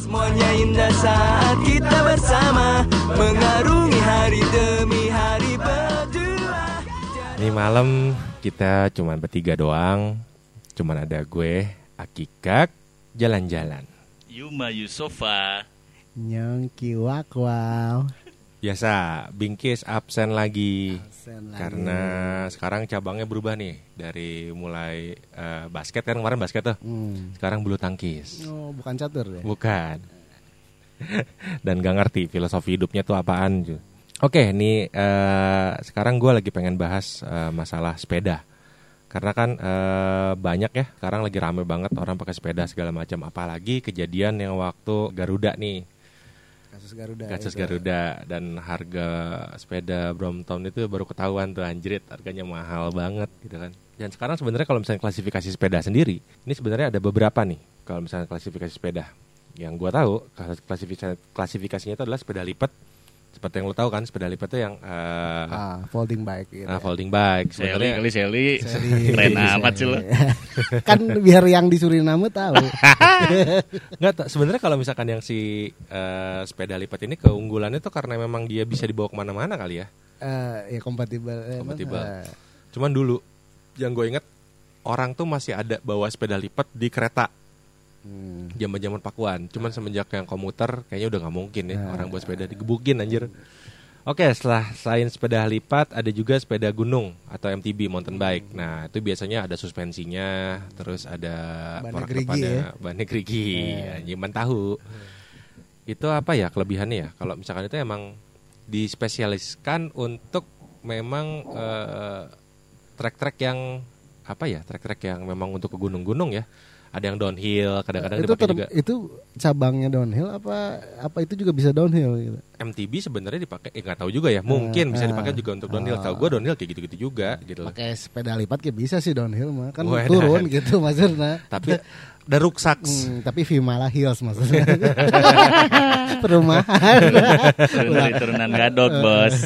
Semuanya indah saat kita bersama Mengarungi hari demi hari berdua Ini malam kita cuman bertiga doang. Cuman ada gue, Akikak, jalan-jalan. Yuma Yusofa. Nyongki wak wow. Biasa, Bingkis absen lagi. Absen lagi. Karena sekarang cabangnya berubah nih dari mulai eh, basket kan kemarin basket tuh. Hmm. Sekarang bulu tangkis. Oh, bukan catur ya? Bukan. Dan gak ngerti filosofi hidupnya tuh apaan. Ju. Oke, nih eh, sekarang gue lagi pengen bahas eh, masalah sepeda. Karena kan eh, banyak ya, sekarang lagi rame banget orang pakai sepeda segala macam. Apalagi kejadian yang waktu Garuda nih, Kasus Garuda. kasus itu. Garuda dan harga sepeda Brompton itu baru ketahuan tuh anjrit, harganya mahal banget gitu kan. Dan sekarang sebenarnya kalau misalnya klasifikasi sepeda sendiri, ini sebenarnya ada beberapa nih kalau misalnya klasifikasi sepeda. Yang gua tahu klasifikasi klasifikasinya itu adalah sepeda lipat. Seperti yang lo tahu kan, sepeda lipat itu yang eh, Ah, folding bike gitu. ah, folding bike. Sebenarnya kali. Sally. Keren amat sih lo. kan biar yang di Suriname tahu. Nggak, ta- sebenarnya kalau misalkan yang si eh, sepeda lipat ini keunggulannya tuh karena memang dia bisa dibawa ke mana-mana kali ya. Eh, ya kompatibel. Kompatibel. eh, Cuman dulu yang gue inget orang tuh masih ada bawa sepeda lipat di kereta hmm. zaman-zaman Pakuan. Cuman semenjak yang komuter kayaknya udah nggak mungkin ya Nah. orang bawa sepeda digebukin anjir. Oke, setelah selain sepeda lipat ada juga sepeda gunung atau MTB mountain bike. Nah, itu biasanya ada suspensinya, terus ada porak gerigi ya? bannya gerigi, nyiman tahu. Itu apa ya kelebihannya ya? Kalau misalkan itu emang dispesialiskan untuk memang eh, trek-trek yang apa ya? Trek-trek yang memang untuk ke gunung-gunung ya. Ada yang downhill, kadang-kadang itu dipakai juga itu cabangnya downhill apa apa itu juga bisa downhill gitu. MTB sebenarnya dipakai, eh nggak tahu juga ya. Mungkin bisa ah. dipakai juga untuk downhill. Tahu gue downhill kayak gitu-gitu juga, gitu loh. Pakai sepeda lipat kayak bisa sih downhill mah kan Wadah. turun gitu maksudnya. Tapi ada ruksaks. Hmm, tapi Vimala Hills maksudnya. Perumahan. Turun dari turunan gadok bos.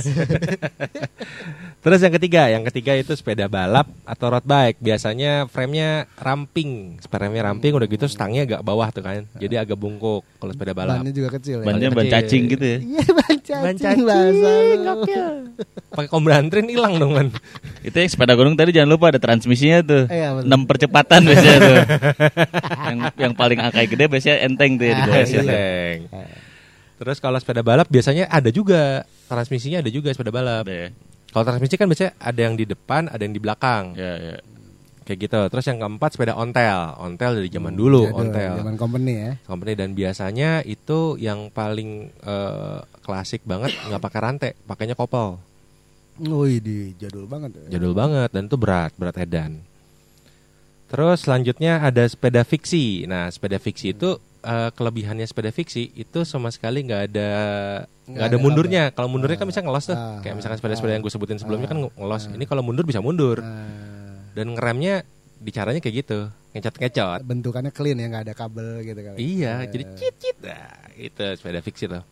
Terus yang ketiga, yang ketiga itu sepeda balap atau road bike. Biasanya frame-nya ramping, frame-nya ramping udah gitu stangnya agak bawah tuh kan. Jadi agak bungkuk kalau sepeda balap. Bannya juga kecil ya. Bannya ban cacing gitu ya. Iya ban cacing, Ban cacing. Pakai kombrantrin hilang dong man. Itu yang sepeda gunung tadi jangan lupa ada transmisinya tuh. Iya, betul. 6 percepatan biasanya tuh. yang yang paling angkai gede biasanya enteng tuh ya di Ah, bawah iya. situ. Enteng. Terus kalau sepeda balap biasanya ada juga transmisinya ada juga sepeda balap. Ada ya. Kalau transmisi kan biasanya ada yang di depan, ada yang di belakang. Ya, ya. Kayak gitu. Terus yang keempat sepeda ontel. Ontel dari zaman dulu, Jadul, ontel. Zaman company ya. company dan biasanya itu yang paling eh, klasik banget nggak pakai rantai, pakainya kopel. Wih, di jadul banget. ya. Jadul banget dan itu berat, berat edan. Terus selanjutnya ada sepeda fiksi. Nah, sepeda fiksi itu eh, kelebihannya sepeda fiksi itu sama sekali nggak ada nggak ada ada mundurnya. Kalau mundurnya kan bisa ngelos tuh. Ah, Kayak misalkan ah, sepeda-sepeda ah, yang gue sebutin sebelumnya kan ah, ngelos. ah. Ini kalau mundur bisa mundur. Dan ngeremnya bicaranya kayak gitu, ngecot-ngecot. bentukannya clean ya, nggak ada kabel gitu kali. Iya, Eh, jadi cit cit. Nah, itu sepeda fiksi tuh.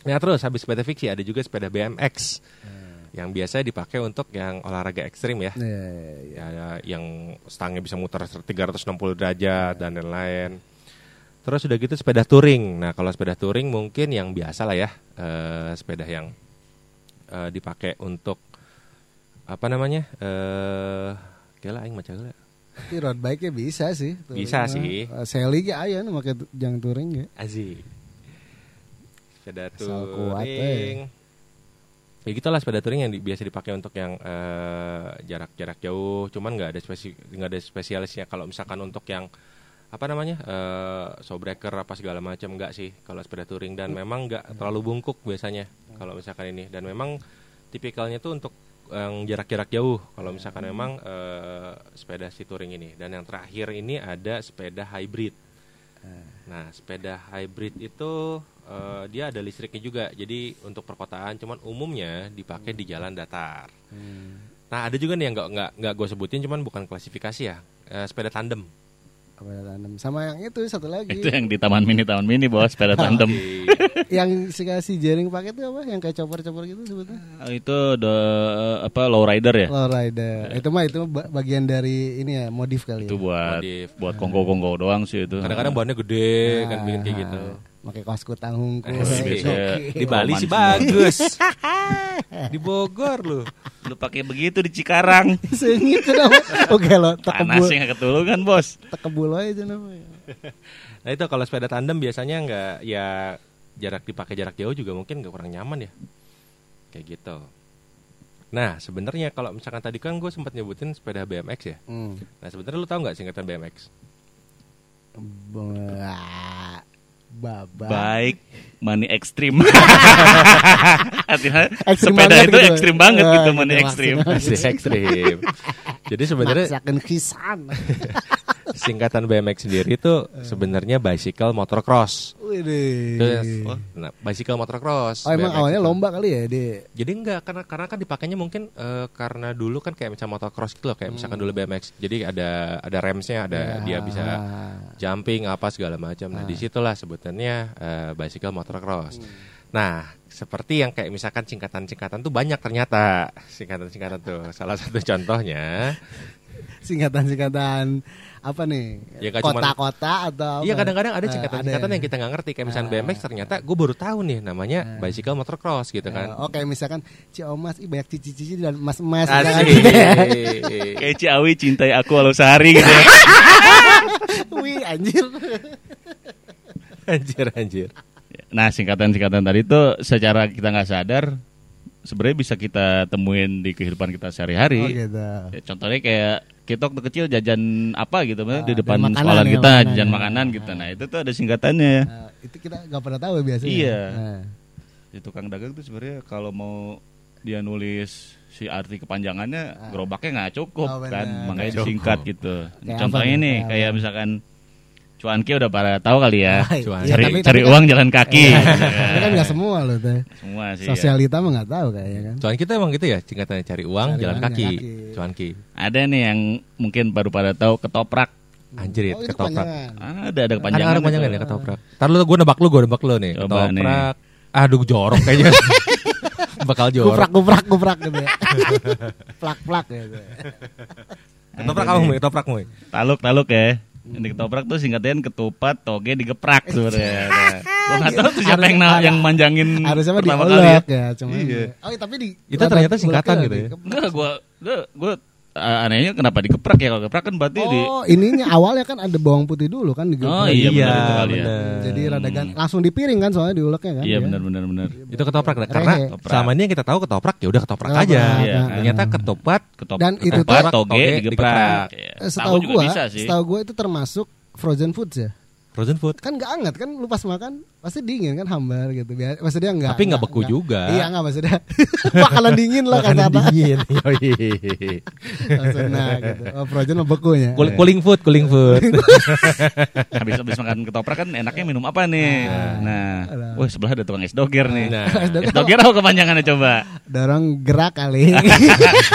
Nah terus habis sepeda fiksi ada juga sepeda BMX yang biasa dipakai untuk yang olahraga ekstrim ya. Iya. Ya, yang stangnya bisa muter 360 derajat dan lain-lain. Terus udah gitu sepeda touring. Nah kalau sepeda touring mungkin yang biasa lah ya, eh, sepeda yang eh, dipakai untuk apa namanya? Eh, gila aing macam gila. Tapi road bike-nya bisa sih. touring Bisa mah. sih. Eh, Sally ge aya nu make jang touring ge. Aziz. Sepeda Asal kuat, touring. Ya gitulah sepeda touring yang di- biasa dipakai untuk yang jarak-jarak jauh. Cuman nggak ada spesi nggak ada spesialisnya. Kalau misalkan untuk yang apa namanya eh showbreaker apa segala macam nggak sih kalau sepeda touring dan memang nggak terlalu bungkuk biasanya kalau misalkan ini dan memang tipikalnya tuh untuk yang jarak-jarak jauh kalau misalkan memang eh, sepeda si touring ini dan yang terakhir ini ada sepeda hybrid Nah, sepeda hybrid itu eh, dia ada listriknya juga. Jadi untuk perkotaan, cuman umumnya dipakai di jalan datar. Nah, ada juga nih yang nggak nggak nggak gue sebutin, cuman bukan klasifikasi ya. Eh, sepeda tandem. Sepeda tandem. Sama yang itu satu lagi. Itu yang di taman mini taman mini bawa sepeda tandem. yang si si jaring pakai itu apa? Yang kayak chopper-chopper gitu sebetulnya. Ah, itu the apa low rider ya? Low rider. Itu mah itu ba- bagian dari ini ya, modif kali Itu ya. buat Modif. buat kongko-kongko doang sih itu. Kadang-kadang bahannya gede kan bikin kayak gitu. Pakai kaos kutang hungkul. Eh, biasanya Di Bali sih bagus. Di Bogor lu. Lu pakai begitu di Cikarang. Sengit dong. Oke lo, tekebul. Panasnya nggak ketulungan bos. Tekebul aja namanya. Nah itu kalau sepeda tandem biasanya nggak ya jarak dipakai jarak jauh juga mungkin nggak kurang nyaman ya. Kayak gitu. Nah sebenarnya kalau misalkan tadi kan gue sempat nyebutin sepeda BMX ya. Hmm. Nah sebenarnya lu tahu nggak singkatan BMX? Ba- Baba. Baik, money ekstrim. Artinya sepeda itu gitu. ekstrim banget gitu gitu money maksudnya. ekstrim. Masih ekstrim. Jadi sebenarnya kisan. Singkatan BMX sendiri itu sebenarnya bicycle motocross. Widih. Itu, nah, bicycle motocross. Oh emang BMX awalnya itu. lomba kali ya di Jadi enggak karena karena kan dipakainya mungkin eh, karena dulu kan kayak misalnya motocross gitu loh kayak misalkan dulu BMX. Jadi ada ada remsnya, ada Ya. dia bisa jumping apa segala macam. Nah, di situlah sebutannya eh, bicycle motocross. Nah, seperti yang kayak misalkan singkatan-singkatan tuh banyak ternyata singkatan-singkatan tuh. Salah satu contohnya, singkatan-singkatan apa nih? Ya, Kota-kota atau iya kadang-kadang ada Eh, singkatan-singkatan ada ya? yang kita nggak ngerti kayak misalnya Ah. BMX ternyata gue baru tahu nih namanya bicycle motocross gitu kan. Eh, Oke misalkan Ciomas ih banyak cici-cici dan mas-mas gitu ya. Kayak Ciawi cintai aku walau sehari gitu. ya. Wih anjir. anjir anjir. Nah singkatan-singkatan tadi tuh secara kita nggak sadar sebenarnya bisa kita temuin di kehidupan kita sehari-hari. Oh gitu. Ya, contohnya kayak kita waktu kecil jajan apa gitu Ah, di depan dari makanan sekolah ya, kita makanan jajan ya. makanan gitu. Nah itu tuh ada singkatannya. Nah, itu kita nggak pernah tahu ya biasanya. Iya. Nah, Di tukang dagang tuh sebenarnya kalau mau dia nulis si arti kepanjangannya gerobaknya nggak cukup Oh, kan makanya cukup. disingkat gitu. Kayak Contohnya apa nih tuh? kayak misalkan cuanki udah pada tahu kali ya. Ah, iya, cuan. cari tapi- cari tapi uang jalan kaki. Iya, Tapi kan nggak semua loh teh. Semua sih. ya. Sosialita mah nggak tahu kayaknya kan. Cuan kita emang gitu ya singkatannya cari uang Cari jalan uang, kaki. kaki. Cuanki. Ada nih yang mungkin baru pada tahu ketoprak. Anjir ya, Oh ketoprak. kepanjangan. Ada ada Ada kepanjangan. ada panjangan itu. ya ketoprak. Ntar lu gue nebak lu, gue nebak lu nih. Coba ketoprak. Aduh jorok kayaknya. Bakal jorok. Kuprak kuprak kuprak gitu ya. plak plak gitu. Ketoprak kamu, Muy? ketoprak Muy. Taluk taluk ya. Yang ketoprak tuh singkatnya ketupat, toge digeprak sebenarnya. Nah, Gua nggak tahu tuh siapa yang na- yang manjangin Harusnya pertama kali ya. diolok ya, cuman. Iya. Oh, tapi di Itu ternyata singkatan gitu ya? Enggak, gua gua gua uh, anehnya kenapa digeprak ya kalau geprak kan berarti di Oh, ininya awalnya kan ada bawang putih dulu kan digeprek. Oh iya, benar itu kali ya. Jadi rada gan langsung dipiring kan soalnya diuleknya kan. Iya dia. benar benar benar. Itu ketoprak. Karena Rehe. Ketoprak. selama ini yang kita tahu ketoprak ya udah ketoprak Ketoprak, aja. Iya. Ternyata ketupat Ketop, Dan itu ketoprak, toge, toge digeprak. digeprak. Iya. Eh, Setahu juga gua, bisa sih. setahu gua itu termasuk frozen foods ya. Frozen food. Kan nggak hangat kan lu pas makan pasti dingin kan hambar gitu. Biar maksudnya enggak. Tapi nggak beku juga. Iya enggak maksudnya. Makanan dingin lah kata dingin. Yoi. Nah gitu. Oh, frozen mah bekunya. Cool- Cooling food, cooling food. habis habis makan ketoprak kan enaknya minum apa nih? Nah, wah sebelah ada tukang es doger nih. Nah, Es doger apa kepanjangannya coba? Dorong gerak kali.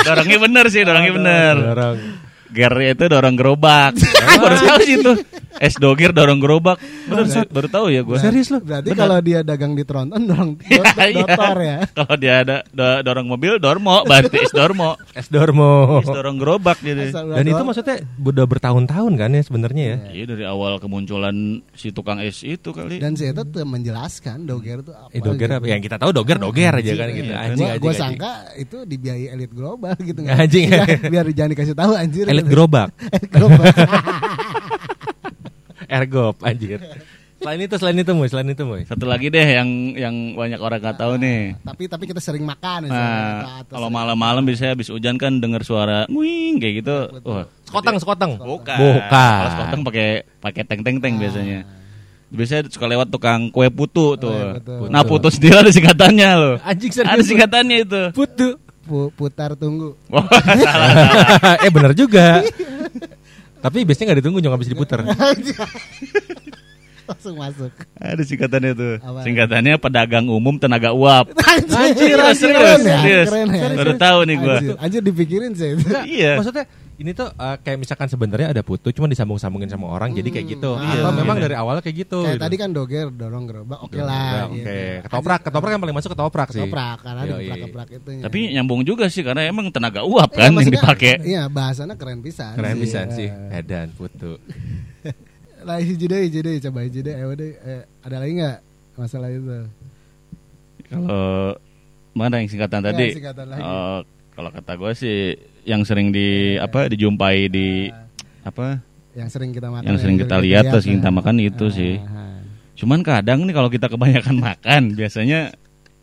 dorongnya bener sih, dorongnya bener. orang Gernya itu dorong gerobak. baru tahu sih itu. Es doger dorong gerobak. Bener sih, baru tahu ya gue. serius lu. Berarti kalau dia dagang di Tronton dorong Iya, iya. dotor ya. Kalau dia ada do- dorong mobil, dormo, berarti es dormo. Es dormo. Es dorong gerobak jadi. Asal Dan itu maksudnya udah bertahun-tahun kan ya sebenarnya ya. Iya dari awal kemunculan si tukang es itu kali. dan si itu tuh menjelaskan doger itu apa. Eh doger gitu. apa? Yang kita tahu doger doger aja kan gitu. Iya, Anjing gua, anjing. gua anjing. sangka itu dibiayai elit global gitu Anjing. Biar- biar jangan dikasih tahu anjir. Elit gerobak. Elit. Ergop anjir. Selain itu selain itu Muy, selain itu Muy. Satu lagi deh yang yang banyak orang nggak tahu nih. tapi tapi kita sering makan ya, Nah, kalau malam-malam biasanya habis hujan kan dengar suara nguing kayak gitu. Wah, Sekoteng sekoteng. bukan. Bukan. Kalau sekoteng pakai pakai teng-teng-teng biasanya. Biasanya suka lewat tukang kue putu tuh. Kue putu. Nah, putu sendiri ada singkatannya loh. Anjing Ada serius. singkatannya itu. Putu. Pu- putar tunggu. Wah, salah. eh bener juga. Tapi biasanya nggak ditunggu, nggak bisa diputer. Langsung masuk. Ada singkatannya tuh. Apa? Singkatannya pedagang umum tenaga uap. Anjir, Iya, anjir, serius, keren ya, serius. keren ya. Baru tahu nih gua. Anjir, anjir dipikirin sih itu. Iya. Maksudnya Ini tuh eh, kayak misalkan sebenarnya ada putu cuma disambung-sambungin sama orang jadi kayak gitu. iya, Atau iya. memang dari awalnya kayak gitu. Kayak gitu. tadi kan doger dorong gerobak oke Ya, lah. Oke, gitu. ketoprak, ketoprak yang paling masuk ketoprak sih. Ketoprak karena Yoi. ketoprak itu. Tapi nyambung juga sih karena emang tenaga uap Iya, kan yang dipakai. Iya, bahasanya keren pisan. keren sih. bisa sih. Eh, Edan putu. Lah hiji deh, hiji deh, coba hiji deh. Eh, ada lagi nggak masalah itu? Kalau mana yang singkatan Ya, tadi? singkatan lagi. Eh, kalau kata gue sih yang sering di apa dijumpai di apa Yang sering kita makan. yang sering kita lihat terus kita makan itu sih. Ah, Cuman kadang nih kalau kita kebanyakan makan biasanya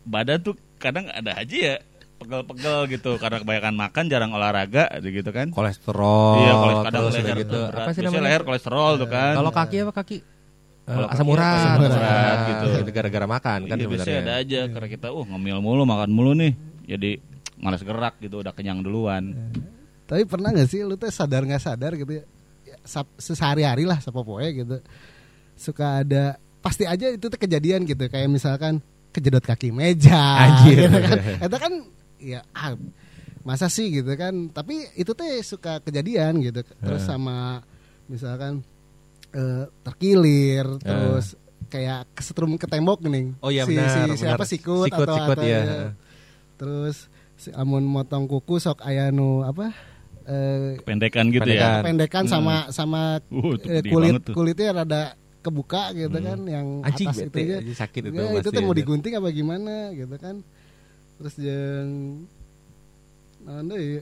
badan tuh kadang ada aja ya pegel-pegel gitu karena kebanyakan makan jarang olahraga gitu kan. Kolesterol. iya, kalau kadang leher gitu. berat. Apa sih Biasanya namanya? leher kolesterol tuh kan. Kalau kaki apa kaki? Eh, Kalau asam kaki urat, asam urat gitu. Itu gara-gara makan kan Iya, biasanya ada aja karena kita uh ngemil mulu makan mulu nih. Jadi malas gerak gitu udah kenyang duluan. Tapi pernah nggak sih lu tuh sadar nggak sadar gitu ya? Ya, sehari-hari lah sepopoe gitu. Suka ada pasti aja itu tuh kejadian gitu kayak misalkan kejedot kaki meja Anjir. gitu kan. Itu kan ya ah, masa sih gitu kan. Tapi itu tuh suka kejadian gitu. Terus sama misalkan eh, terkilir terus kayak kesetrum ke tembok nih. Oh iya, si, benar, si- siapa benar. sikut, Sikut, atau sikut, atau ya. Terus si amun motong kuku sok aya nu apa? Eh Pendekan gitu Pendekan. ya. pendekan sama sama Uh, eh, kulit kulitnya rada kebuka gitu kan yang Anjing atas bete, itu ya. anjing sakit itu Ya, itu tuh mau digunting apa gimana gitu kan. Terus yang naon deui?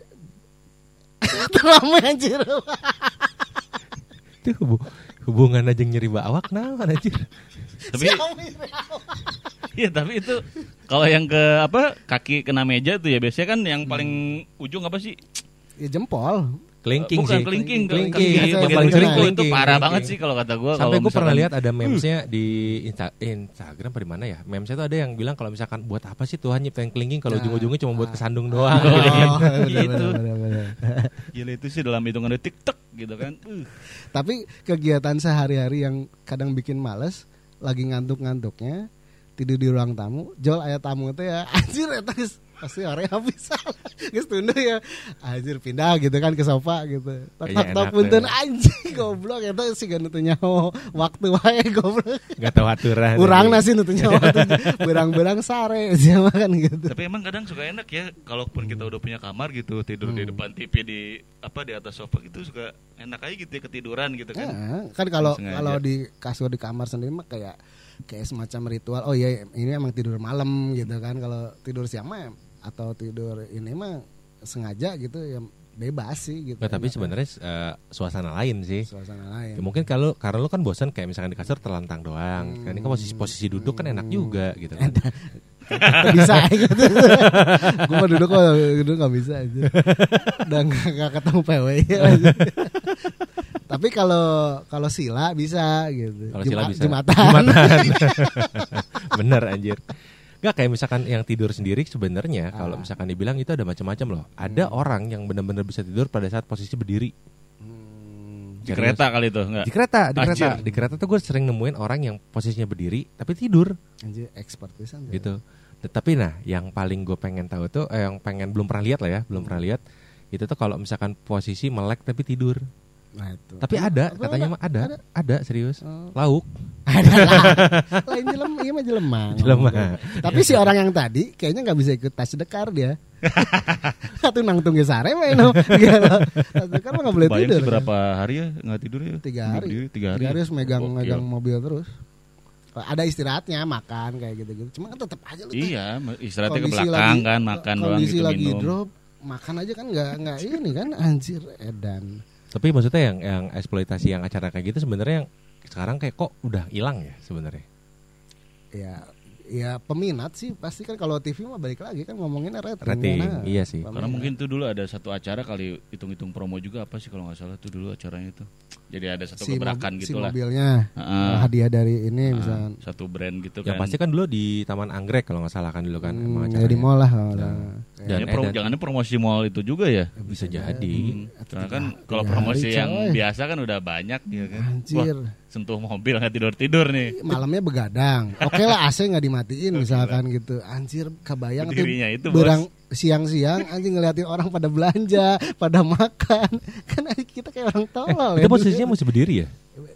Terame anjir. Itu hubu- hubungan aja nyeri bawak nah anjir. Tapi Iya, tapi itu kalau yang ke apa kaki kena meja tuh ya biasanya kan yang paling ujung apa sih? Ya jempol. Kelingking Bukan sih. kelingking, kelingking. kelingking. Paling sering itu, parah kelingking. banget sih kalau kata gua. Sampai gue pernah lihat ada memesnya di Insta- Instagram apa di mana ya? Memesnya tuh ada yang bilang kalau misalkan buat apa sih Tuhan nyiptain kelingking kalau Nah. ujung-ujungnya cuma buat kesandung doang. Oh, gitu Gitu. Gila itu sih dalam hitungan detik tek gitu kan. Uh. Tapi kegiatan sehari-hari yang kadang bikin males, lagi ngantuk-ngantuknya, tidur di ruang tamu, jol ayat tamu itu ya, anjir eta geus pasti ore habis. Geus tunda ya. Anjir pindah gitu kan ke sofa gitu. Tok tok enak, punten ya. anjing goblok eta sih gak nutu nyaho waktu wae goblok. Gak tahu aturan. Urang nasi nutu nyaho waktu. Berang-berang sare siapa kan gitu. Tapi emang kadang suka enak ya kalaupun kita udah punya kamar gitu tidur di depan TV di apa di atas sofa gitu suka enak aja gitu ya ketiduran gitu kan. Ya, kan kalau kalau di kasur di kamar sendiri mah kayak kayak semacam ritual. Oh iya ini emang tidur malam gitu kan. Kalau tidur siang mah atau tidur ini mah sengaja gitu ya bebas sih gitu. Nggak, tapi sebenarnya eh, suasana lain sih. suasana lain. Ya, mungkin kalau karena lu kan bosan kayak misalkan di kasur terlentang doang. Kan ini kan posisi posisi duduk kan enak juga gitu kan. Nggak bisa gitu. Gue mah duduk kok duduk gak bisa aja. Dan gak, gak ketemu PW. Tapi kalau kalau sila bisa gitu. Kalau sila bisa. Jumatan. Bener anjir. Gak kayak misalkan yang tidur sendiri sebenarnya kalau misalkan dibilang itu ada macam-macam loh. Ada orang yang benar-benar bisa tidur pada saat posisi berdiri. Di kereta kali itu enggak? Di kereta, di kereta, Anjir. di kereta tuh gue sering nemuin orang yang posisinya berdiri tapi tidur Anjir expert pisan. gitu. Tapi nah, yang paling gue pengen tahu tuh, eh, yang pengen belum pernah lihat lah ya, belum pernah lihat itu tuh kalau misalkan posisi melek tapi tidur. Nah itu. Tapi ada, Apa katanya ada? mah ada, ada, serius. Oh. Lauk. Ada lah. Lain jelema, iya mah jelema. Jelema. Tapi si orang yang tadi kayaknya nggak bisa ikut tas dekar dia. Satu nangtung ge sare we no. Gitu. Tas dekar mah nggak boleh Bayang tidur. sih berapa hari ya nggak tidur ya? Tiga hari. berdiri, tiga hari. Tiga hari harus megang Gokil. megang mobil terus. Ada istirahatnya, makan kayak gitu-gitu. Cuma kan tetap aja lu Iya, istirahatnya ke belakang lagi- kan, makan doang kondisi gitu lagi minum. drop, makan aja kan nggak nggak ini kan anjir edan. Tapi maksudnya yang yang eksploitasi yang acara kayak gitu sebenarnya yang sekarang kayak kok udah hilang ya sebenarnya. Ya ya peminat sih pasti kan kalau TV mah balik lagi kan ngomongin rating. Rating, Nah, iya sih. Karena mungkin tuh dulu ada satu acara kali hitung-hitung promo juga apa sih kalau nggak salah tuh dulu acaranya itu. Jadi ada satu si, gebrakan mobil- si gitu lah. mobilnya Heeh. hadiah dari ini Ah, misalkan satu brand gitu Yang kan. pasti kan dulu di Taman Anggrek kalau nggak salah kan dulu kan Hmm, ya di mall lah kalau Nah. ada. Dan Ya, pro- jangannya promosi mall itu juga ya. bisa jadi. Hmm, Karena kan kalau promosi hari, yang coy. biasa kan udah banyak ya kan. Anjir. Wah, sentuh mobil nggak tidur tidur nih. malamnya begadang. Oke lah AC nggak dimatiin misalkan gitu. Anjir kebayang tuh Berdirinya itu, berang siang-siang anjing ngeliatin orang pada belanja, pada makan. Kan kita kayak orang tolol ya. Itu posisinya mesti berdiri ya?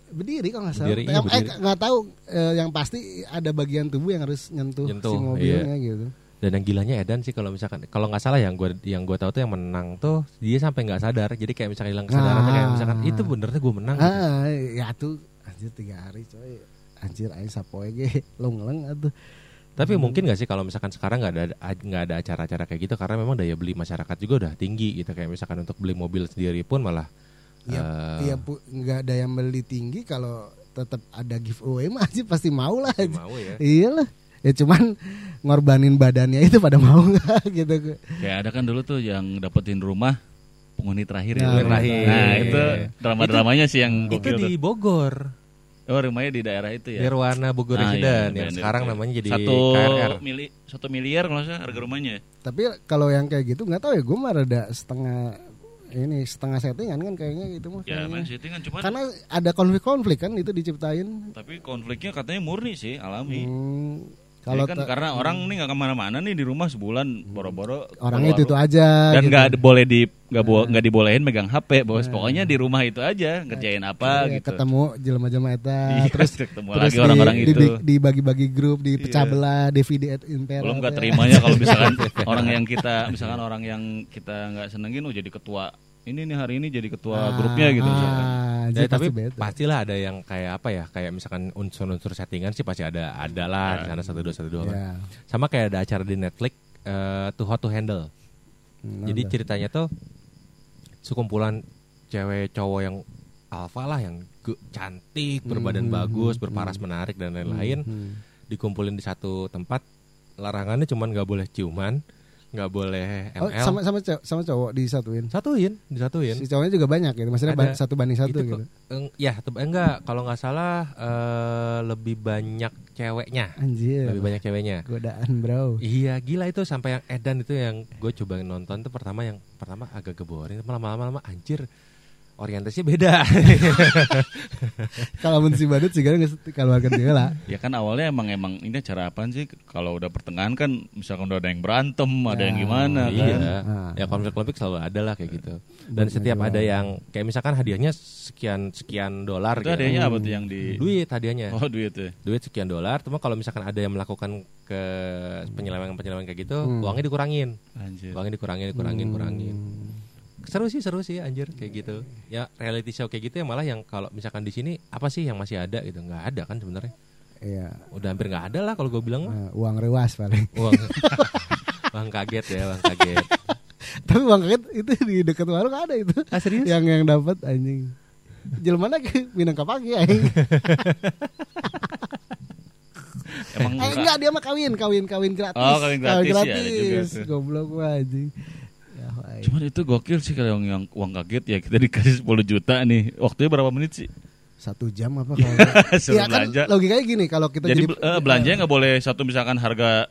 berdiri kok nggak salah. Berdiri, iya, Eh, berdiri. eh, nggak tahu eh, yang pasti ada bagian tubuh yang harus nyentuh, Nyentuh, si mobilnya gitu. Dan yang gilanya Edan sih kalau misalkan kalau nggak salah yang gue yang gue tahu tuh yang menang tuh dia sampai nggak sadar. Jadi kayak misalkan hilang kesadaran Ah. kayak misalkan itu benernya gue menang. gitu. Ah, ya tuh anjir tiga hari coy. Anjir aing sapoe ge longleng atuh. Tapi mungkin nggak sih kalau misalkan sekarang nggak ada nggak ada acara-acara kayak gitu karena memang daya beli masyarakat juga udah tinggi gitu kayak misalkan untuk beli mobil sendiri pun malah Iya, eh, iya pu- nggak ada yang beli tinggi kalau tetap ada giveaway mah aja pasti mau lah. mau ya. Iyalah. Ya cuman ngorbanin badannya itu pada mau nggak gitu. Kayak ada kan dulu tuh yang dapetin rumah penghuni terakhir ya. Nah, terakhir. Nah, itu drama-dramanya sih yang Itu gokil di. Bogor, Oh, rumahnya di daerah itu ya. Nirwana Bogor Ah, Residen iya, yang BND, sekarang namanya jadi satu KRR. mili satu miliar kalau salah harga rumahnya. Tapi kalau yang kayak gitu nggak tahu ya gue mah rada setengah ini setengah settingan kan kayaknya gitu mah. Ya, main settingan cuman Karena ada konflik-konflik kan itu diciptain. tapi konfliknya katanya murni sih alami. Hmm, Kalau kalau kan karena orang nih nggak ke mana-mana nih di rumah sebulan boro-boro orangnya itu itu aja. dan gitu. nggak boleh di nggak bo- nggak dibolehin megang HP bos pokoknya di rumah itu aja ngerjain apa Iya, gitu ketemu jelema-jelema eta Iya, terus ketemu terus lagi orang-orang itu di- dibagi-bagi grup dipecah Iya. belah DVD at impera belum nggak teh. terimanya kalau misalkan orang yang kita misalkan orang yang kita nggak senengin oh jadi ketua ini nih hari ini jadi ketua grupnya gitu misalkan. ah, Ya, jadi tapi pasti bete. pastilah ada yang kayak apa ya kayak misalkan unsur-unsur settingan sih pasti ada ada lah di sana satu dua satu dua kan. Ya. sama kayak ada acara di Netflix eh Too Hot to Handle Hmm, jadi ceritanya tuh sekumpulan cewek cowok yang alfa lah yang cantik berbadan Hmm, bagus hmm, berparas menarik dan lain-lain Hmm. dikumpulin di satu tempat larangannya cuman nggak boleh ciuman nggak boleh Oh, ML sama sama cowok, sama cowok disatuin. satuin disatuin Si cowoknya juga banyak gitu. Maksudnya Ada. satu banding satu Itu gitu. kok- eng- ya te- enggak kalau nggak salah eh, lebih banyak ceweknya Anjir. lebih banyak ceweknya Godaan, Bro. Iya gila itu sampai yang Edan itu yang gue coba nonton tuh pertama yang pertama agak geborin lama-lama anjir orientasinya beda. Kalau mun si badut sih kan keluarkan dia lah. ya kan awalnya emang emang ini cara apa sih? Kalau udah pertengahan kan misalkan udah ada yang berantem ada yang Ya, gimana kan? Iya. Ah. ya konflik-konflik selalu ada lah kayak gitu. Dan setiap ada yang kayak misalkan hadiahnya sekian sekian dolar itu gitu. adanya apa tuh yang di duit hadiahnya. Oh duit ya. Duit sekian dolar cuma kalau misalkan ada yang melakukan ke penyelewengan penyelewengan kayak gitu Hmm. uangnya dikurangin. Anjir. Uangnya dikurangin dikurangin kurangin seru sih seru sih anjir kayak gitu ya reality show kayak gitu ya malah yang kalau misalkan di sini apa sih yang masih ada gitu nggak ada kan sebenarnya Iya. udah hampir nggak ada lah kalau gue bilang mah Nah, uang rewas paling. uang uang kaget ya uang kaget Tapi uang kaget itu di dekat warung ada itu. ah serius Yang yang dapat anjing. Jelmana ke Minang pagi anjing. emang Eh enggak dia mah kawin, kawin, kawin gratis. Oh, kawin gratis, ya, ada juga tuh. Goblok gua anjing. Ya, Cuman itu gokil sih kalau yang, yang uang kaget ya kita dikasih 10 juta nih. Waktunya berapa menit sih? satu jam apa kalau Iya kan belanja. logikanya gini kalau kita Jadi jadi, bel- eh, belanjanya nggak boleh satu misalkan harga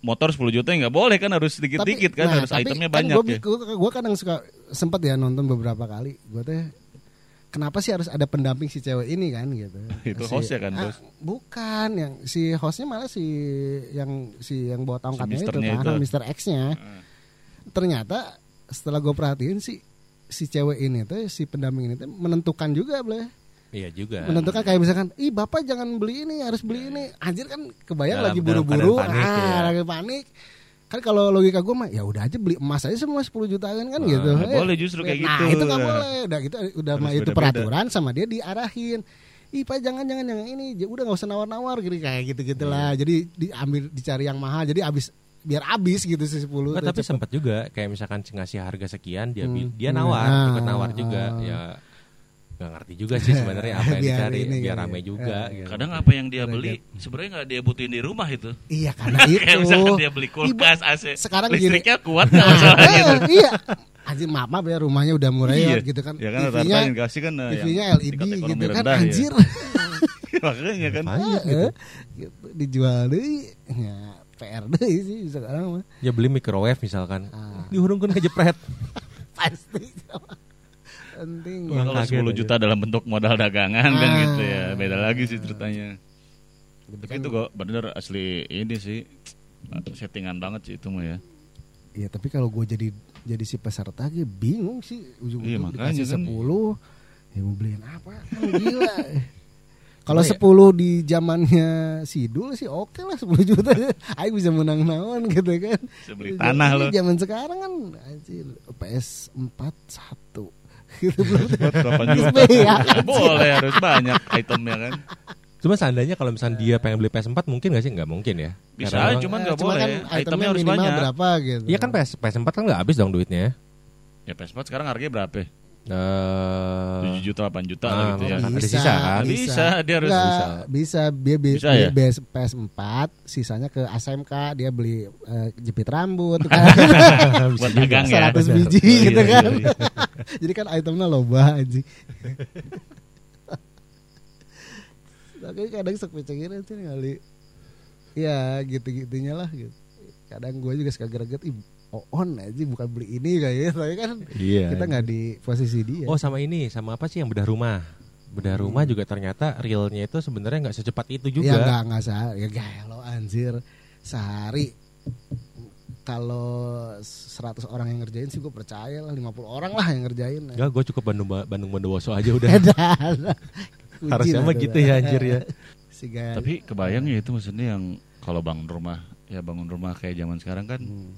motor 10 juta nggak boleh kan harus sedikit-sedikit kan nah, harus tapi itemnya kan banyak gua, ya. Gua, gua kadang suka sempat ya nonton beberapa kali. Gua teh kenapa sih harus ada pendamping si cewek ini kan gitu. Itu Si- hostnya kan, ah, bos. Bukan yang si hostnya malah si yang si yang bawa tongkatnya itu misternya kan, itu. Mr. X-nya. Ternyata setelah gue perhatiin si si cewek ini tuh si pendamping ini tuh menentukan juga boleh iya juga. Menentukan kayak misalkan ih bapak jangan beli ini harus beli ini. anjir kan kebayang Dalam- lagi buru-buru. ah ya. lagi panik. Kan kalau logika gue mah ya udah aja beli emas aja semua 10 jutaan kan gitu. nggak Eh, boleh justru kayak nah gitu. itu nggak boleh. Udah gitu udah mah itu peraturan sama dia diarahin. Ih pak jangan jangan jangan ini. Udah nggak usah nawar-nawar gitu kayak gitu gitulah Iya. jadi diambil dicari yang mahal. Jadi abis biar abis gitu si 10 Nggak, tuh tapi cepet. sempat juga kayak misalkan ngasih harga sekian dia Hmm. dia nawar Ah, ikut nawar juga ah. ya nggak ngerti juga sih sebenarnya apa yang Biar dicari ini biar rame ya. juga Ah. gitu. Kadang apa yang dia beli sebenarnya nggak dia butuhin di rumah itu. iya karena itu Kayak misalkan dia beli kulkas AC, sekarang gini. listriknya kuat nggak masalah gitu. Eh, iya anjir maaf maaf ya rumahnya udah murah Iya. gitu kan Ya kan TV-nya kan eh, yang TV-nya LED gitu kan rendah ya. anjir Makanya kan. Makanya gitu. Eh, gitu. dijual deh ya PR deh sih sekarang mah ya beli microwave misalkan Ah. dihurungkan kejepret pasti penting. Wah, Kalau kaget 10 aja. juta dalam bentuk modal dagangan kan Ah. gitu ya. Beda lagi sih ceritanya. Gitu Tapi kan. itu kok bener asli ini sih settingan banget sih itu mah ya. Iya tapi kalau gue jadi jadi si peserta gue bingung sih Iya, ujung-ujung makanya dikasih kan. 10 ya mau beliin apa kan gila. Kalau 10 di zamannya Sidul sih oke lah 10 juta. Ayo bisa menang naon gitu kan. Bisa beli tanah loh. Zaman sekarang kan anjir PS4 satu gitu belum. Buat 8 Terus juta. ya, Boleh harus banyak itemnya kan. Cuma seandainya kalau misalnya dia pengen beli PS4 mungkin gak sih? Nggak mungkin ya. Bisa, Karena cuman Eh, nggak cuma boleh. kan Itemnya harus minimal banyak. berapa gitu. Iya kan PS, PS4 kan nggak habis dong duitnya. Ya PS4 sekarang harganya berapa? Eh, 7 juta 8 juta ah, lah gitu ya. Ada sisa kan? Bisa, dia harus Nggak, bisa. bisa dia bi- Bisa beli ya? PS- PS4 sisanya ke ASMK dia beli eh, jepit rambut kan buat dagang ya. 100 biji Iya, gitu iya, kan iya. jadi kan itemnya loba aja tapi kadang sok pikirin sih kali ya gitu-gitunya lah gitu kadang gue juga suka greget on aja bukan beli ini kayaknya tapi kan Iya. kita nggak di posisi dia Oh sama ini, sama apa sih yang bedah rumah? Bedah rumah juga ternyata realnya itu sebenarnya nggak secepat itu juga. Ya enggak enggak sehari. Ya gaya lo anjir. Sehari kalau 100 orang yang ngerjain sih gue percaya lah 50 orang lah yang ngerjain. Enggak, gue cukup Bandung Bandung Bondowoso aja udah. Harusnya mah gitu ya anjir ya. Si. Tapi kebayang ya itu maksudnya yang kalau bangun rumah ya bangun rumah kayak zaman sekarang kan Hmm.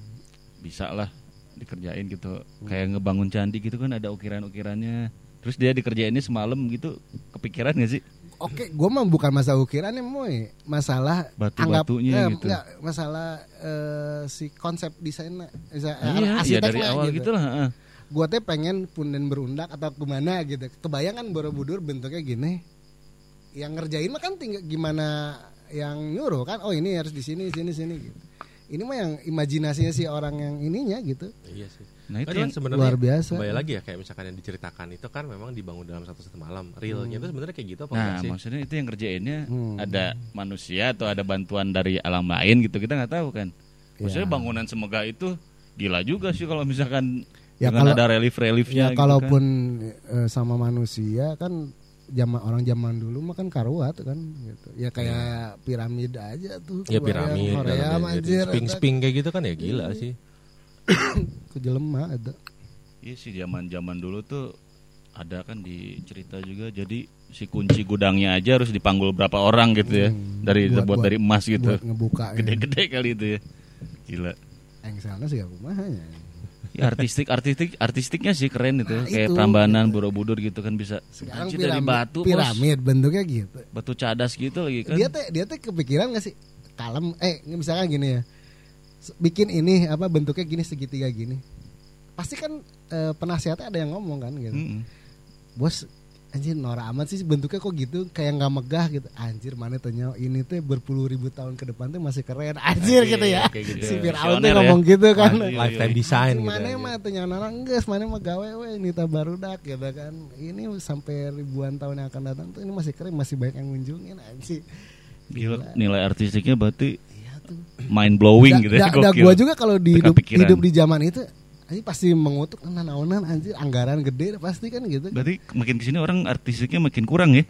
Bisa lah dikerjain gitu. Kayak ngebangun candi gitu kan ada ukiran-ukirannya. Terus dia dikerjainnya semalam gitu. Kepikiran gak sih? Oke, gue mah bukan masalah ukirannya moy, masalah Batu-batunya anggap, eh, gitu. enggak, masalah eh, si konsep desainnya, bisa, iya, iya dari awal gitu, lah. heeh. Gue teh pengen punden berundak atau ke mana gitu. Kebayang kan Borobudur bentuknya gini. Yang ngerjain mah kan tinggal gimana yang nyuruh kan. Oh ini harus di sini, sini, sini gitu. Ini mah yang imajinasinya si orang yang ininya gitu. Iya sih. Nah itu Kan yang sebenarnya luar biasa. Kembali lagi ya kayak misalkan yang diceritakan itu kan memang dibangun dalam satu satu malam. Realnya itu sebenarnya kayak gitu apa Nah, enggak sih? maksudnya itu yang kerjainnya Hmm. ada manusia atau ada bantuan dari alam lain gitu kita nggak tahu kan. Maksudnya Ya. bangunan semegah itu gila juga sih kalau misalkan Ya, dengan kalau- ada relief-reliefnya Ya gitu kalaupun eh, sama manusia kan zaman orang zaman dulu mah kan karuat kan gitu. Ya kayak piramida aja tuh. ya piramid, Korea anjir. sping-sping kayak gitu kan ya gila sih. Ke jelema ada. Iya sih zaman-zaman dulu tuh ada kan di cerita juga jadi si kunci gudangnya aja harus dipanggul berapa orang gitu ya. Hmm, dari buat- buat, buat- dari emas gitu. Buat ngebuka Gede-gede kali itu ya. Gila. Engselnya sih kumahanya. Ya, artistik artistik artistiknya sih keren itu Nah, kayak itu. Prambanan Borobudur gitu kan bisa Sekarang Anjir, dari piramid, batu bos. piramid bentuknya gitu. batu cadas gitu lagi kan Dia teh dia teh kepikiran gak sih kalem eh misalkan gini ya. Bikin ini apa bentuknya gini segitiga gini. Pasti kan eh, penasihatnya ada yang ngomong kan gitu. Mm-mm. bos anjir norak amat sih bentuknya kok gitu kayak nggak megah gitu. Anjir mana tanya ini tuh berpuluh ribu tahun ke depan tuh masih keren. Anjir gitu ya. gitu. si Fir'aun tuh Visioner ya. ngomong gitu kan. Iya, Lifetime design gitu. mana anjir. mah tanya anak enggak mana mah gawe we nita barudak gitu kan. Ini sampai ribuan tahun yang akan datang tuh ini masih keren masih banyak yang ngunjungin anjir. Gila, nilai artistiknya berarti iya tuh. mind blowing Da- gitu ya da- gua juga kalau di hidup, hidup di zaman itu ini pasti mengutuk nah naonan anjir anggaran gede pasti kan gitu Berarti makin ke sini orang artistiknya makin kurang ya.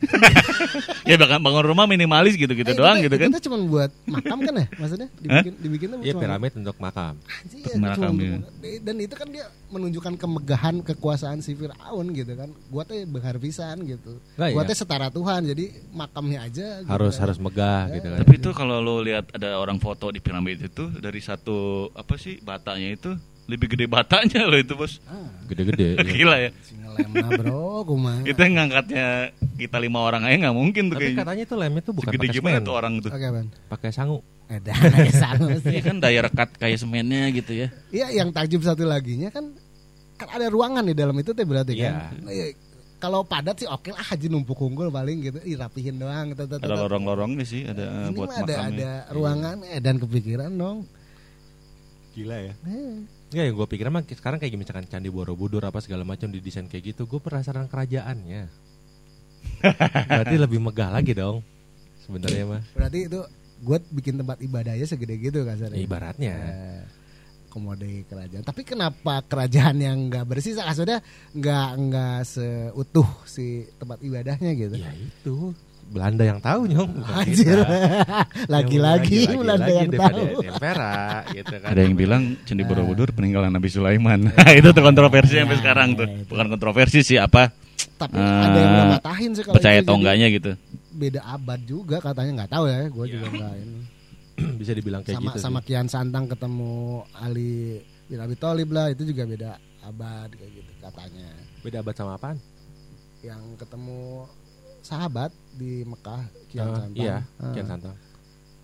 ya bahkan bangun rumah minimalis gitu-gitu Eh, doang itu- gitu kan. Itu cuma buat makam kan ya maksudnya dibikin dibikin tuh Iya piramid untuk makam. Anjir, Untuk cuma makam, ya. dan itu kan dia menunjukkan kemegahan kekuasaan si Firaun gitu kan. Gua teh benghar pisan gitu. Nah, Gua iya. teh setara Tuhan jadi makamnya aja gitu Harus kan. harus megah gitu kan. Tapi itu kalau lo lihat ada orang foto di piramid itu dari satu apa sih batanya itu lebih gede batanya loh itu bos. Ah, Gede-gede. iya. Gila ya. ngelemna bro. Itu yang ngangkatnya kita lima orang aja nggak mungkin tuh Tapi kayaknya. katanya tuh lemnya tuh bukan pakai gimana tuh orang tuh? Oke, Ban. pakai sangu. Ada sama Iya sih. kan daya rekat kayak semennya gitu ya. Iya, yang takjub satu laginya kan kan ada ruangan di dalam itu teh berarti Iya. kan. Iya, Kalau padat sih oke lah haji numpuk unggul paling gitu, Ih, rapihin doang. tet- tet- Ada tet. lorong-lorongnya sih, ada eh, Ini buat ada makamnya. ada ruangan eh, dan kepikiran dong. Gila ya. Eh, Enggak yang gue pikir emang sekarang kayak misalkan Candi Borobudur apa segala macam didesain kayak gitu, gue penasaran kerajaannya. Berarti lebih megah lagi dong. Sebenarnya mah. Berarti itu gue bikin tempat ibadahnya segede gitu kasarnya. Ya, ibaratnya. Eh, mengakomodasi kerajaan. Tapi kenapa kerajaan yang nggak bersih? Maksudnya nggak nggak seutuh si tempat ibadahnya gitu. Ya itu Belanda yang tahu nyong. Anjir. Lagi-lagi Yang Belanda yang tahu. Tempera gitu kan. Ada yang bilang Candi Borobudur peninggalan Nabi Sulaiman. itu tuh kontroversi sampai Nah, sekarang tuh. itu. Bukan kontroversi sih apa Tapi Eh, ada yang nggak matahin sih kalau percaya enggaknya gitu. Beda abad juga katanya nggak tahu ya. Gue juga nggak ini. bisa dibilang kayak sama gitu. sama sih. Kian Santang ketemu Ali bin Abi Thalib lah itu juga beda abad kayak gitu katanya. Beda abad sama apaan? Yang ketemu sahabat di Mekah Kian Ah, Santang. Iya, Ah. Kian Santang.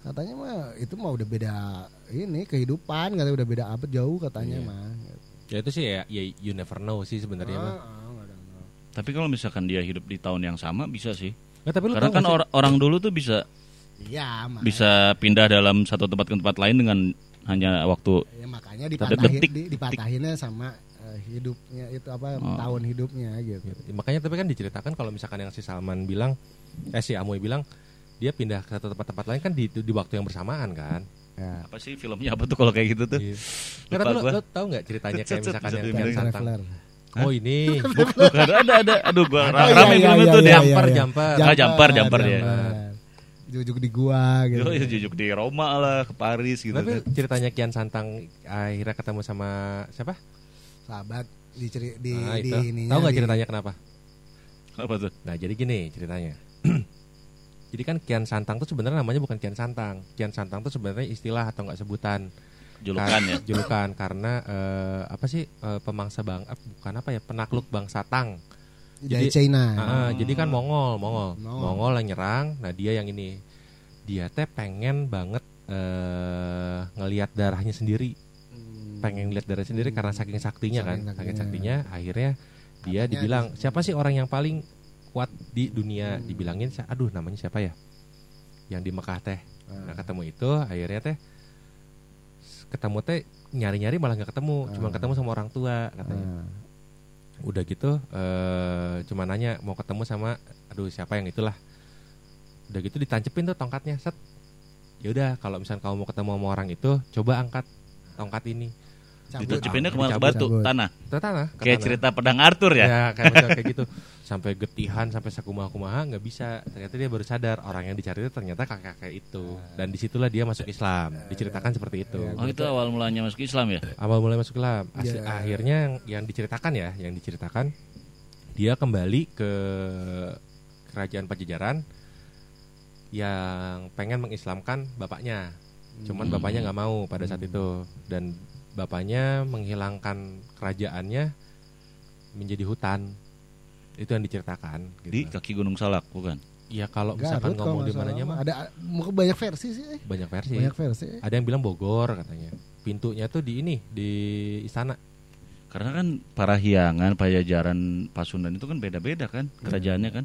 Katanya mah itu mah udah beda ini kehidupan katanya udah beda abad jauh katanya Iya. mah. Ya itu sih ya, ya you never know sih sebenarnya mah. Ah, ah, nggak ada, nggak. Tapi kalau misalkan dia hidup di tahun yang sama bisa sih. Nggak, tapi lu Karena kan or- orang dulu tuh bisa Iya, bisa pindah dalam satu tempat ke tempat lain dengan hanya waktu ya, makanya dipatahin detik, di, dipatahinnya sama eh, hidupnya itu apa Oh. tahun hidupnya gitu. Gitu. Makanya tapi kan diceritakan kalau misalkan yang si Salman bilang, eh si Amoy bilang dia pindah ke tempat-tempat lain kan di, di waktu yang bersamaan kan. Ya. apa sih filmnya apa tuh kalau kayak gitu tuh? Iya. Lupa lu, lu tahu nggak ceritanya kayak misalkan yang Kian Santang? Traveler. Oh ini Bukan ada ada aduh gua Ada. Oh, rame iya, film iya, itu iya, deh. iya, Jumper, iya. jumper. Ah, jumper, jumper, ya. Jujuk di gua gitu. Yo, ya, jujuk di Roma lah ke Paris gitu. Tapi kan. ceritanya Kian Santang akhirnya ketemu sama siapa? Sahabat di ceri, di Nah, di ininya. Tahu nggak di- ceritanya kenapa? Apa tuh? Nah jadi gini ceritanya. jadi kan Kian Santang tuh sebenarnya namanya bukan Kian Santang. Kian Santang tuh sebenarnya istilah atau nggak sebutan. Julukan Kar- ya. Julukan karena eh, apa sih eh, pemangsa bang eh, bukan apa ya penakluk bangsa Tang. dari Jadi- China. Ah, jadi kan Mongol, Mongol, Mongol. Mongol yang nyerang. Nah dia yang ini, dia teh pengen banget eh ngelihat darahnya sendiri, Hmm. Pengen lihat darah sendiri karena saking saktinya kan, Saking saking saktinya. Akhirnya dia Katanya dibilang di- siapa sih orang yang paling kuat di dunia? Hmm. Dibilangin, aduh namanya siapa ya? Yang di Mekah teh. Nah Ah. ketemu itu akhirnya teh ketemu teh nyari-nyari malah nggak ketemu, cuma Ah. ketemu sama orang tua katanya Ah. udah gitu eh cuma nanya mau ketemu sama aduh siapa yang itulah udah gitu ditancepin tuh tongkatnya set ya udah kalau misalnya kamu mau ketemu sama orang itu coba angkat tongkat ini Cabut. Ditancapinnya Ah, ke mana ke batu, cabut. tanah. ke tanah ke Kayak tanah. cerita pedang Arthur ya. ya kayak kayak gitu sampai getihan sampai sakumaha kumaha nggak bisa ternyata dia baru sadar orang yang dicari itu ternyata kakak kakek itu dan di situlah dia masuk Islam diceritakan seperti itu Oh itu awal mulanya masuk Islam ya? awal mulai masuk Islam Asli- Ya. akhirnya yang, yang diceritakan ya yang diceritakan dia kembali ke kerajaan Pajajaran yang pengen mengislamkan bapaknya cuman Hmm. bapaknya nggak mau pada saat itu dan bapaknya menghilangkan kerajaannya menjadi hutan itu yang diceritakan Di gitu. kaki Gunung Salak bukan? ya kalau Garut misalkan kalau ngomong di mananya mah Ada mau banyak versi sih. eh. banyak versi Banyak versi. ada yang bilang Bogor katanya pintunya tuh di ini di istana Karena kan Parahyangan, Pajajaran, Pasundan itu kan beda-beda kan kerajaannya kan.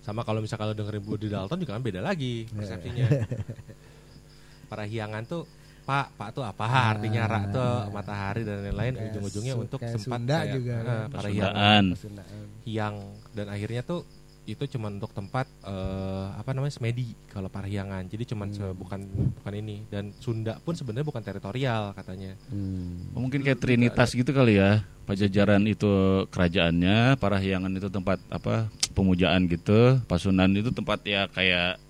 sama kalau misalkan lo dengerin Budi Dalton juga kan beda lagi persepsinya Parahyangan tuh Pak, Pak tuh apa artinya Ra tuh matahari dan lain-lain ujung-ujungnya untuk kayak sempat Sunda kayak, juga eh, kan. Pasundaan. Pasundaan. Hyang dan akhirnya tuh itu cuma untuk tempat eh, apa namanya semedi kalau Parahyangan jadi cuma se- bukan bukan ini dan Sunda pun sebenarnya bukan teritorial katanya Hmm. Oh, mungkin kayak Trinitas gitu kali ya. Pajajaran itu kerajaannya, Parahyangan itu tempat apa pemujaan gitu, Pasundan itu tempat ya kayak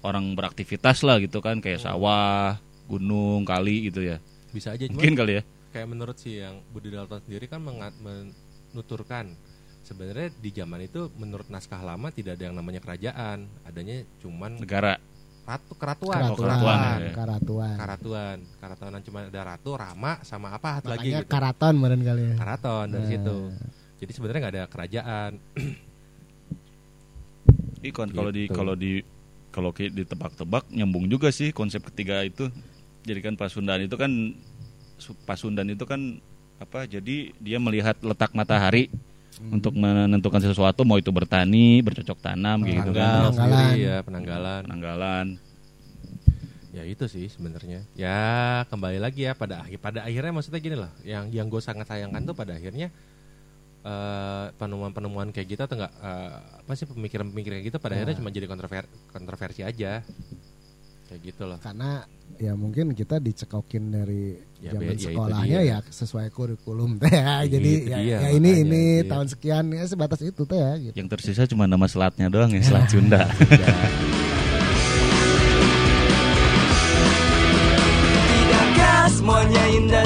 orang beraktivitas lah gitu kan, kayak sawah, gunung, kali gitu ya. bisa aja Mungkin kali ya. kayak menurut si yang Budi Dalton sendiri kan mengat- menuturkan sebenarnya di zaman itu menurut naskah lama tidak ada yang namanya kerajaan adanya cuman Negara. ratu keratuan Oh, keratuan ya. karatuan. karatuan karatuanan cuma ada ratu rama sama apa lagi Makanya gitu karaton meren kali ya. karaton dari Nah. situ jadi sebenarnya nggak ada kerajaan Ikon kalau di Gitu. kalau di kalau ki- ditebak-tebak nyambung juga sih konsep ketiga itu. Jadi kan Pasundan itu kan su- Pasundan itu kan apa? Jadi dia melihat letak matahari untuk menentukan sesuatu mau itu bertani, bercocok tanam gitu kan. Penanggalan. sendiri ya penanggalan Penanggalan. ya itu sih sebenarnya ya kembali lagi ya pada akhir pada akhirnya maksudnya gini loh yang yang gue sangat sayangkan tuh pada akhirnya eh, penemuan-penemuan kayak gitu atau enggak eh, apa sih pemikiran-pemikiran kayak gitu pada akhirnya cuma jadi kontrover kontroversi aja Gitu loh, karena ya mungkin kita dicekokin dari ya, zaman sekolahnya ya, sesuai kurikulum teh ya. jadi ya, dia, ya ini ini tahun sekian ya sebatas itu teh ya gitu. yang tersisa cuma nama selatnya doang ya selat Sunda. Ya. Semuanya indah